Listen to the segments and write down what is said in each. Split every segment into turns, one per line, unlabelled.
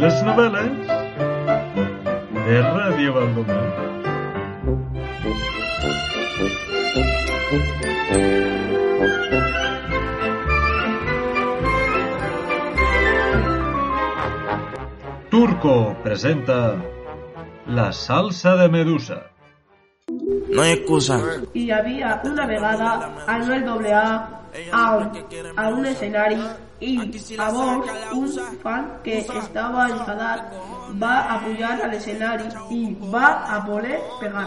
les novel·les de Ràdio Baldomar. Turco presenta La salsa de Medusa.
No hay excusa.
hi havia una vegada el Noel AA a un, a un escenari i llavors un fan que estava enfadat va a pujar a l'escenari i va a voler pegar.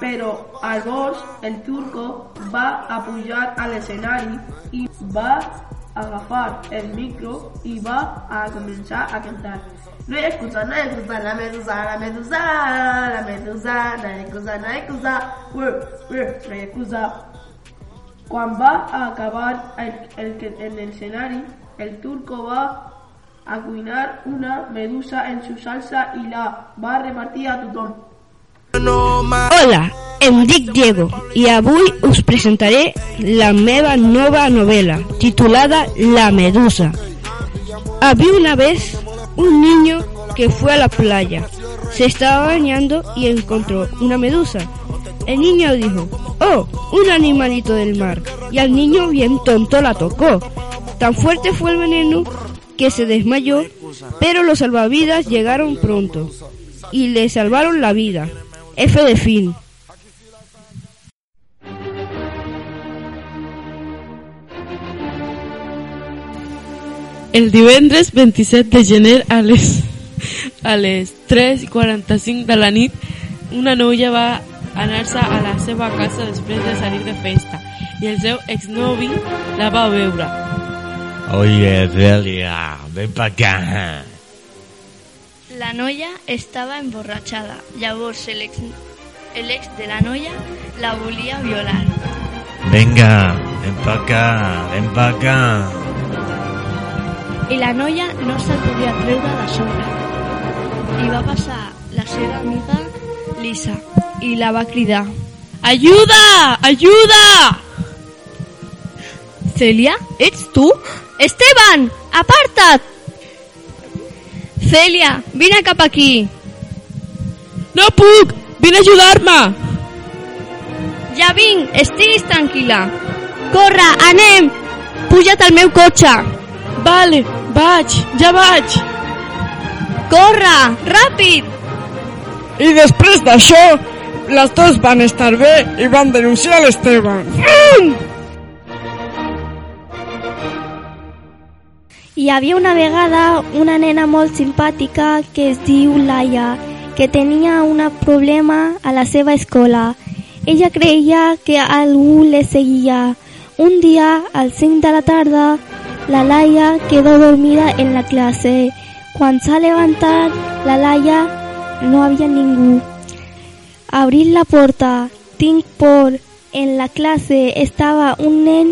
Però llavors el turco va a pujar a l'escenari i va agafar el micro i va a començar a cantar. No hay excusa, no hay excusa, la medusa, la medusa, la medusa, no hay excusa, no ué, ué, no hay excusa. Quan va a acabar el, el, el el turco va a cuinar una medusa en su salsa i la va a repartir a tothom.
Hola, em dic Diego i avui us presentaré la meva nova novela titulada La Medusa. Había una vez un niño que fue a la playa. Se estaba bañando y encontró una medusa. El niño dijo, oh, un animalito del mar. Y al niño bien tonto la tocó. Tan fuerte fue el veneno que se desmayó, pero los salvavidas llegaron pronto y le salvaron la vida. F de fin.
El divendres 27 de gener a les, a les 3 i 45 de la nit una noia va anar-se a la seva casa després de salir de festa i el seu exnovi la va veure.
Oye, Celia, ven pa' acá.
La noia estava emborratxada. Llavors el ex, el ex de la noia la volia violar.
Venga, ven pa' acá, ven pa' acá.
I la noia no se'l podia treure de sobre. I va passar la seva amiga Lisa i la va cridar.
Ajuda! Ajuda!
Celia, ets tu? Esteban, aparta't! Celia, vine cap aquí.
No puc! Vine a ajudar-me!
Ja vinc, estiguis tranquil·la. Corre, anem! Puja't al meu cotxe.
Vale, vaig, ja vaig!
Corre, ràpid!
I després d'això, les dos van estar bé i van denunciar l'Esteban.
Hi havia una vegada una nena molt simpàtica que es diu Laia, que tenia un problema a la seva escola. Ella creia que algú le seguia. Un dia, al 5 de la tarda, la Laia quedó dormida en la clase. Quan s'ha levantat, la Laia no havia ningú. Abrir la porta, tinc por. En la clase estava un nen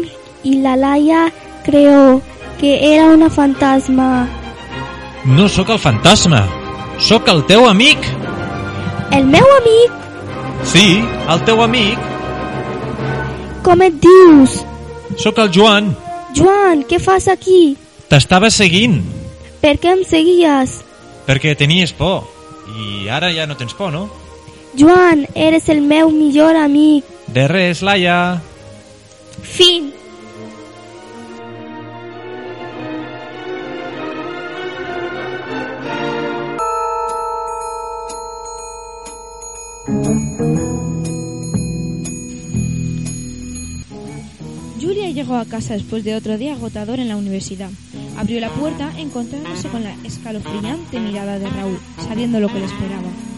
i la Laia creó que era una fantasma.
No sóc el fantasma, sóc el teu amic.
El meu amic,
Sí, el teu amic.
com et dius?
Sóc el Joan.
Joan, què fas aquí?
T'estava seguint,
Per què em seguies?
perquè tenies por. I ara ja no tens por, no?
Joan, eres el meu millor amic.
De res, Laia.
Fin.
Julia llegó a casa después de otro día agotador en la universidad. Abrió la puerta encontrándose con la escalofriante mirada de Raúl, sabiendo lo que le esperaba.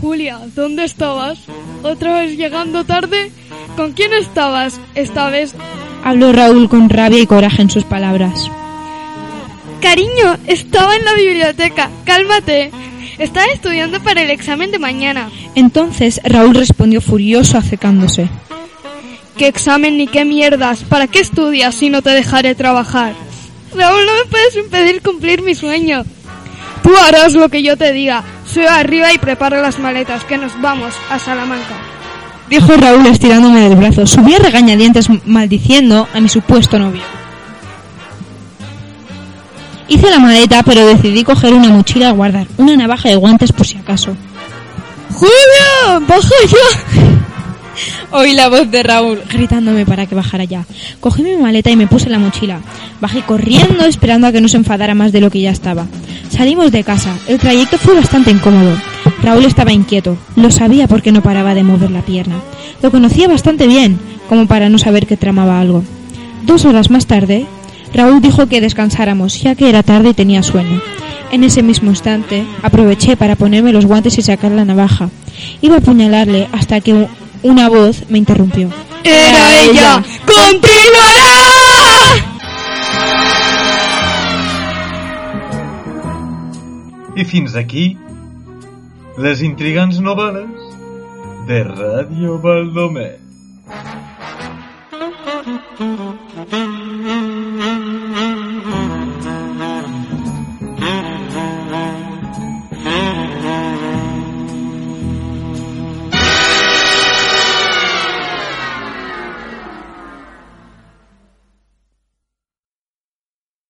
Julia, ¿dónde estabas? ¿Otra vez llegando tarde? ¿Con quién estabas esta vez?
Habló Raúl con rabia y coraje en sus palabras.
Cariño, estaba en la biblioteca. Cálmate. Estaba estudiando para el examen de mañana.
Entonces Raúl respondió furioso acercándose.
¿Qué examen ni qué mierdas? ¿Para qué estudias si no te dejaré trabajar? Raúl, no me puedes impedir cumplir mi sueño. Tú harás lo que yo te diga. Sube arriba y prepara las maletas, que nos vamos a Salamanca.
Dijo Raúl estirándome del brazo. Subí a regañadientes maldiciendo a mi supuesto novio. Hice la maleta, pero decidí coger una mochila a guardar, una navaja y guantes por si acaso. ¡Julia! ¡Baja ya! Oí la voz de Raúl gritándome para que bajara ya. Cogí mi maleta y me puse la mochila. Bajé corriendo esperando a que no se enfadara más de lo que ya estaba. Salimos de casa. El trayecto fue bastante incómodo. Raúl estaba inquieto. Lo sabía porque no paraba de mover la pierna. Lo conocía bastante bien, como para no saber que tramaba algo. Dos horas más tarde, Raúl dijo que descansáramos, ya que era tarde y tenía sueño. En ese mismo instante, aproveché para ponerme los guantes y sacar la navaja. Iba a apuñalarle hasta que una voz me interrumpió.
¡Era ella! ¡Continuará!
I fins aquí les intrigants novel·les de Ràdio Baldomer.